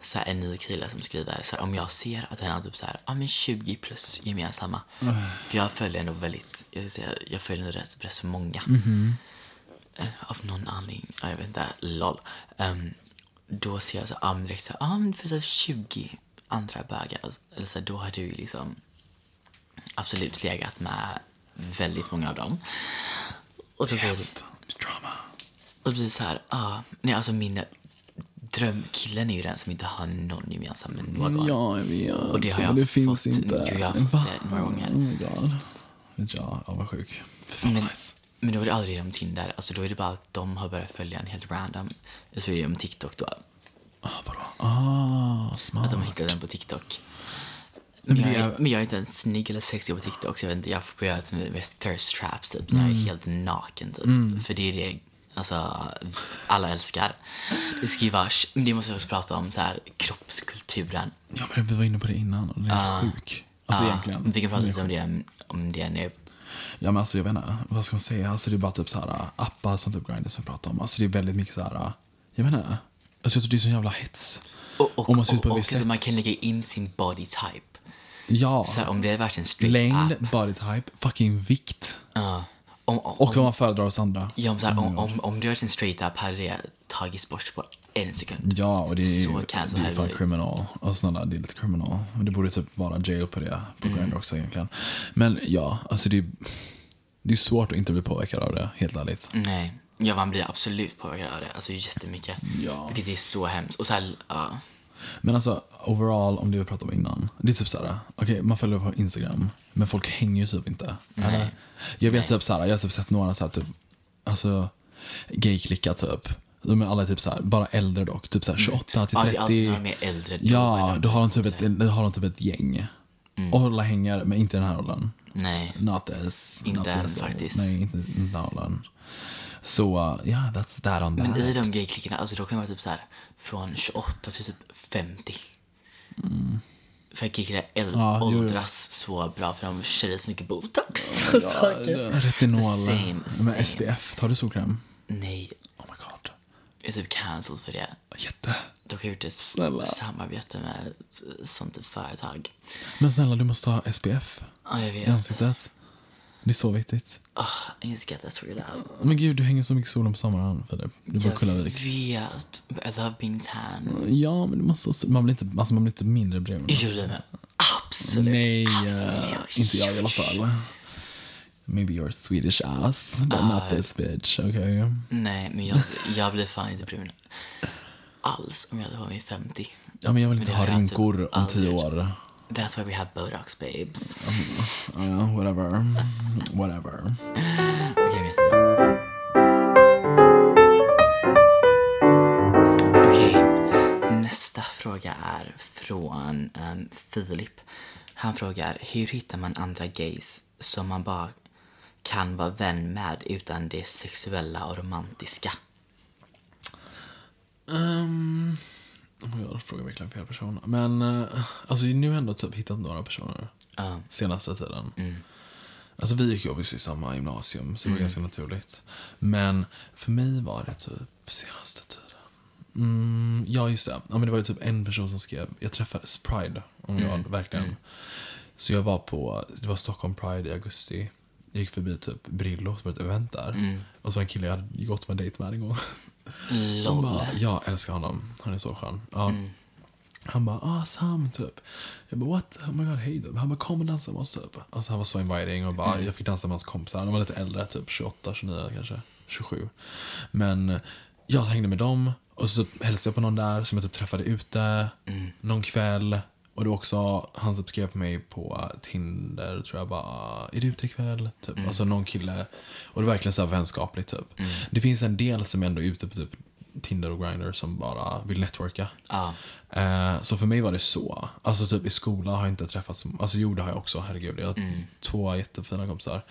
så här, en ny kille som skriver, så här, om jag ser att den har typ så här, ja men 20 plus gemensamma. För jag följer ändå väldigt, jag ska säga, jag följer ändå rätt, rätt så många. Eh, Av någon anledning, ja, jag vet inte, LOL. Ehm, då ser jag så men direkt så här, ja men för så här 20 andra bögar. Eller så här, då har du liksom absolut legat med väldigt många av dem. Och då blir det. Drama. och blir så här, ja, nej alltså min drömkillen är ju den som inte har någon gemensam med någon. Ja, jag vet. Och det har jag det finns fått, inte. jag har fått det några gånger. Oh my god. Ja, jag var sjuk. Fan Men, nice. Men då är det aldrig genom Tinder. Alltså då är det bara att de har börjat följa en helt random. Så är det genom TikTok då. Ah, vadå? Ah, smart. Att de har hittat den på TikTok. Men men jag, är, men jag är inte ens snygg eller sexig på TikTok så jag vet inte, jag får börja med thirst traps typ, när jag är Mm. helt naken typ. För det är det alltså, alla älskar. Det vara, men det måste vi också prata om så här kroppskulturen. Ja, men vi var inne på det innan och den är sjuk. Alltså Ja, egentligen. Vi kan prata lite om det, om det nu. Ja men alltså jag vet inte, vad ska man säga? Alltså det är bara typ så här appar som typ Grindr som vi pratar om. Alltså det är väldigt mycket så här, jag vet inte. Alltså jag tror det är så jävla hets. Och, och, Om man och, och sätt. man kan lägga in sin body type. Ja. Så här, om det är verkligen straight Längd, up. body type, fucking vikt. Ja. Om, om, Och vad man föredrar hos andra. Ja, så här, om, God. om, om du har en straight up hade det tagits bort på en sekund. Ja, och det är, Så det är fan criminal. Alltså snälla, det är lite criminal. Det borde typ vara jail på det, på Mm. Grindr också egentligen. Men ja, alltså det är, det är svårt att inte bli påverkad av det, helt ärligt. Nej, ja man blir absolut påverkad av det. Alltså jättemycket. Ja. Vilket är så hemskt. Och så här, ja. Men alltså overall, om det vi pratade om innan. Det är typ såhär, okej man följer på Instagram, men folk hänger ju typ inte. Nej. Eller? Jag vet Nej. typ såhär, jag har typ sett några såhär typ, alltså gayklickar typ. De är alla typ såhär, bara äldre dock, typ såhär 28 till Mm. Ja, 30. det är alltid när de är äldre. då Ja, då har de typ ett, då har de typ ett gäng. Och alla hänger, men inte i den här åldern. Nej. Not this. Inte not old. faktiskt. Nej, inte i den här åldern. Så, uh, yeah, that's that on that. Men i de gayklickarna, alltså då kan det vara typ så här från 28 till typ 50. För gaykillar äl- Mm. Ja, jo, jo. åldras så bra för de kör i så mycket botox. Ja, *laughs* saker. retinol. The same, Men same. SPF, tar du solkräm? Nej, Oh my god. jag är typ cancelled för det. Jätte. Dock har jag gjort ett Snälla. samarbete med sånt typ företag. Men snälla, du måste ha SPF Ja, jag i vet. ansiktet. Det är så viktigt. Oh, I to get sorted out. Men gud, du hänger så mycket solen på sommaren, Filip. Du bor i Jag Kullavik. vet. but I love being tan. Ja, men du måste också, man blir inte, alltså man blir inte mindre brun. Jo, men absolut. Nej, absolut. eh, inte jag i alla fall. Maybe you're Swedish ass, but not this bitch, okay? Nej, men jag, jag blir fan inte brun alls om jag hade varit 50. Ja, men jag vill inte ha jag typ rynkor om tio år. That's why we have botox babes. Ja, whatever. Whatever. Okej, jättebra. Okej, nästa fråga är från um, Filip. Han frågar, hur hittar man andra gays som man bara kan vara vän med utan det sexuella och romantiska? Um, oh my God, frågar verkligen fel person. Men uh, alltså nu har jag ändå typ hittat några personer Ja. senaste tiden. Alltså vi gick ju obviously i samma gymnasium så det var ganska naturligt. Men för mig var det typ senaste tiden. Mm, ja just det. Ja, men det var ju typ en person som skrev, jag träffades Pride om jag verkligen. Så jag var på, det var Stockholm Pride i augusti. Gick förbi typ Brillo, det var ett event där. Och så en kille jag hade gått på en dejt med en gång. Som Lol. *laughs* bara, jag älskar honom. Han är så skön. Ja. Han bara, ah Sam, typ. Jag bara, what? Oh my god, hej typ. Han bara, kom och dansa med oss typ. Alltså han var så inviting och bara, jag fick dansa med hans kompisar. De var lite äldre, typ 28, 29 kanske. 27. Men jag hängde med dem och så typ hälsade jag på någon där som jag typ träffade ute någon kväll. Och det var också, han typ skrev på mig på Tinder, tror jag bara, är du ute ikväll? Typ. Alltså någon kille. Och det var verkligen så här vänskapligt typ. Det finns en del som ändå är ute på typ Tinder och Grindr som bara vill networka. Ja. Eh, så för mig var det så. Alltså typ i skolan har jag inte träffat så, alltså jo det har jag också, herregud. Jag har två jättefina kompisar.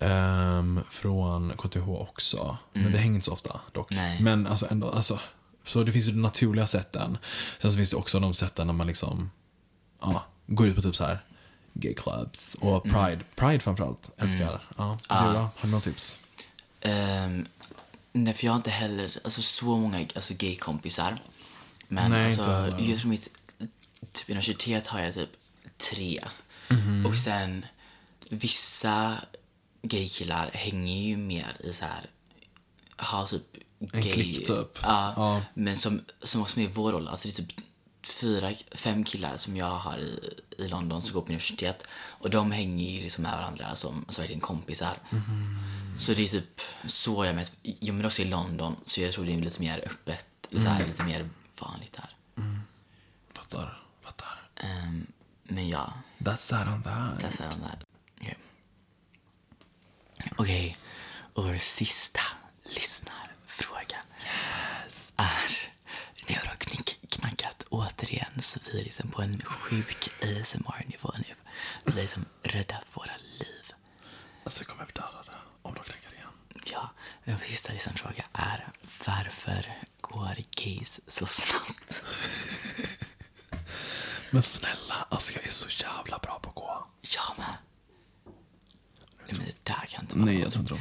Ehm, från KTH också. Men vi hänger inte så ofta dock. Nej. Men alltså ändå, alltså. Så det finns ju de naturliga sätten. Sen så finns det också de sätten när man liksom, ja, går ut på typ så här gay clubs och pride. Pride framförallt, älskar. Ja, du då? Har du några tips? Ehm, nej, för jag har inte heller alltså, så många alltså, gay-kompisar. Men Nej, alltså, just mitt typ, universitet har jag typ tre. Mhm. Och sen vissa gaykillar hänger ju mer i så här har typ En gay... klick, typ. Ja, Ja. men som, som också är i vår roll. Alltså det är typ fyra, fem killar som jag har i, i London som går på universitet. Och de hänger ju liksom med varandra som alltså verkligen kompisar. Så det är typ så jag mest, jag men också i London så jag tror det är lite mer öppet, eller så här, lite mer vanligt där. Fattar, fattar. Ehm, men ja, That's that on that. där ser han där. Okej. Okej, och vår sista lyssnarfråga är... Nu har det knick- knackat återigen så vi är liksom på en sjuk ASMR-nivå nu. Vi är liksom rädda för våra liv. Alltså jag kommer bli dödade om de knäcker igen. Ja, vår sista lyssnarfråga är varför går gays så snabbt? *laughs* Men snälla, alltså jag är så jävla bra på att gå. Jag med. Nej, men det där kan inte vara Nej, jag tror inte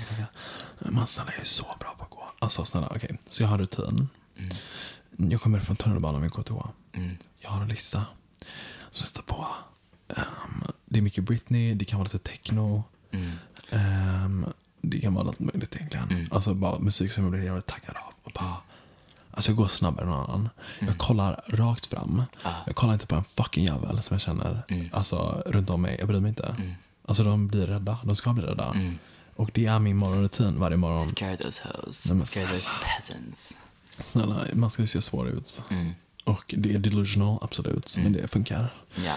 de. Men snälla, jag är så bra på att gå. Alltså snälla, okej. Så jag har rutin. Jag kommer från tunnelbanan vid KTH. Jag har en lista som sätter på. ehm, det är mycket Britney, det kan vara lite techno. Ehm, det kan vara allt möjligt egentligen. Alltså bara musik som jag blir jävligt taggad av. Och bara, alltså jag går snabbare än någon annan. Jag kollar rakt fram. Jag kollar inte på en fucking jävel som jag känner alltså, runt om mig. Jag bryr mig inte. Alltså de blir rädda. De ska bli rädda. Och det är min morgonrutin varje morgon. Scare those hoes. Scare those peasants. Snälla, man ska ju se svår ut. Och det är delusional, absolut. Men det funkar. Ja.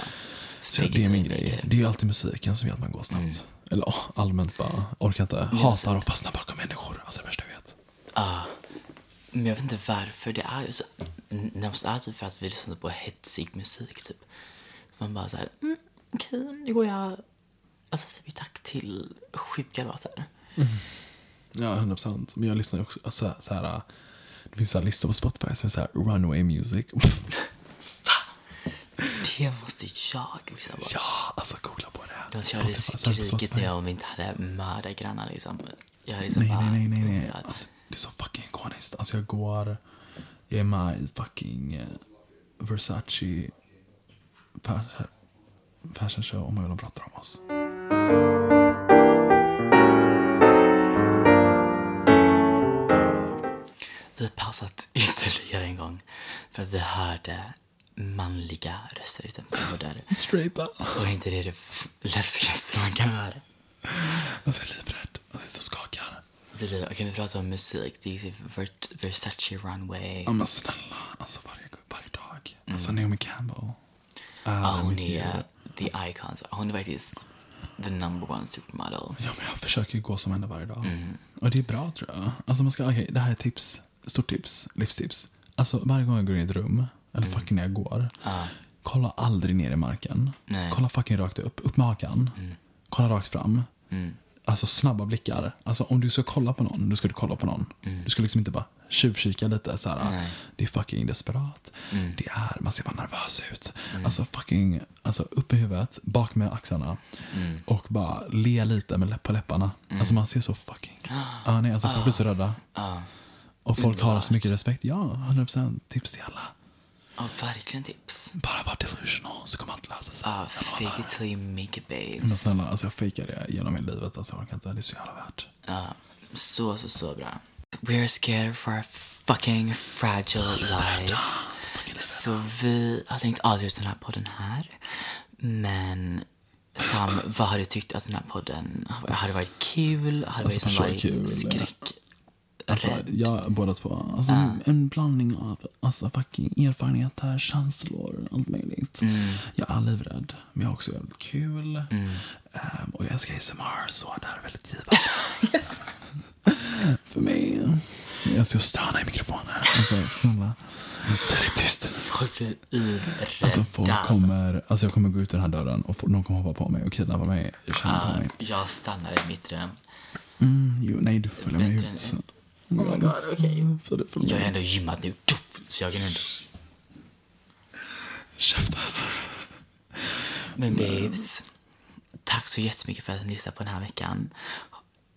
Så det är min grej. Det är ju alltid musiken som gör att man går snabbt. Eller åh, allmänt bara, orkar inte. Hatar att fastna bakom människor. Alltså det värsta jag vet. Ja. Men jag vet inte varför. Det är ju så... Närmast är typ för att vi lyssnar på hetsig musik, typ. Så man bara så här... Mm, Okej, nu går jag... Alltså, säger vi tack till sjuka låtar. Ja, 100 procent. Men jag lyssnar ju också, alltså, så här, det finns så listor på Spotify som är så här runway music. *laughs* Det måste jag lyssna på. ja, alltså googla på det. Då hade jag hade Spotify, på skrikit Spotify. när jag om inte hade mördargrannar liksom. Jag hade liksom Nej, bara... nej, nej, nej, nej. Alltså, det är så fucking ikoniskt. Alltså jag går, jag är med i fucking eh, Versace fashion- fashion show om de pratar om oss. Vi pausat *laughs* ytterligare en gång för att vi hörde manliga röster utanför där. *laughs* Straighta. Och inte det är det läskigaste man kan höra. Alltså jag är livrädd. Jag är så skakad. Vi, okej, vi pratar om musik. Det är Vert- Versace Runway. Ja men snälla, alltså varje, varje dag. Alltså Naomi Campbell. Är Ja, hon mitt är the icons. Hon är faktiskt the number one supermodel. Ja, men jag försöker ju gå som henne varje dag. Och det är bra tror jag. Alltså man ska, okej, det här är tips. Stort tips. Livstips. Alltså varje gång jag går in i ett rum, eller fucking när jag går. Kolla aldrig ner i marken. Nej. Kolla fucking rakt upp. Upp med hakan. Kolla rakt fram. Alltså snabba blickar. Alltså om du ska kolla på någon, då ska du kolla på någon. Du ska liksom inte bara tjuvkika lite så här. Det är fucking desperat. Det är, man ser bara nervös ut. Alltså fucking, alltså upp i huvudet, bak med axlarna. Och bara le lite med läpp på läpparna. Alltså man ser så fucking, ah, nej alltså folk blir så rädda. Och folk har så mycket respekt. Ja, 100% tips till alla. Ja, verkligen tips. Bara var delusional så kommer allt lösa sig. Ja, fake it till you make it Men babes. snälla, alltså jag fejkar det genom hela livet. Alltså jag orkar inte, det är så jävla värt. Ja, så, så, så bra. We're scared for our fucking fragile lives. Så vi har tänkt avsluta den här podden här. Men Sam, vad har du tyckt att den här podden har det varit kul? Har det Alltså, så varit skräck? Alltså, rädd? ja, båda två. Alltså, en, en blandning av alltså, fucking erfarenheter, känslor, allt möjligt. Jag är livrädd, men jag har också jävligt kul. Ehm, och jag älskar ASMR, så det här är väldigt givande. *laughs* För mig. Jag att stöna i mikrofoner. Alltså, snälla. Väldigt tyst. Folk blir urrädda. Alltså, folk kommer, alltså, jag kommer gå ut den här dörren och någon kommer hoppa på mig och kidnappa mig. Jag känner på mig. jag stannar i mitt rum. Mm, jo, nej, du får följa än ut. Oh my god, okej. Det följer Jag har ändå gymmat nu, så jag kan ändå... Käften. Men babes, tack så jättemycket för att ni lyssnade på den här veckan.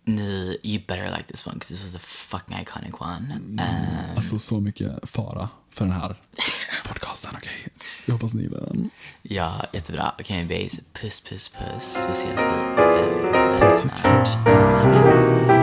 Ni, you better like this one, because this was a fucking iconic one. Eh, Alltså så mycket fara för den här *laughs* podcasten, okej? Så jag hoppas ni gillar den. ja, jättebra. Okej, babes, puss, puss, puss. Så ses vi väldigt, väldigt Puss och kram.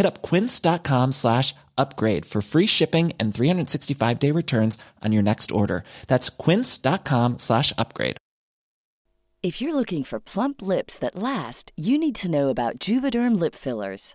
Hit up quince.com slash upgrade for free shipping and 365 day returns on your next order. That's quince.com slash upgrade. If you're looking for plump lips that last, you need to know about Juvederm lip fillers.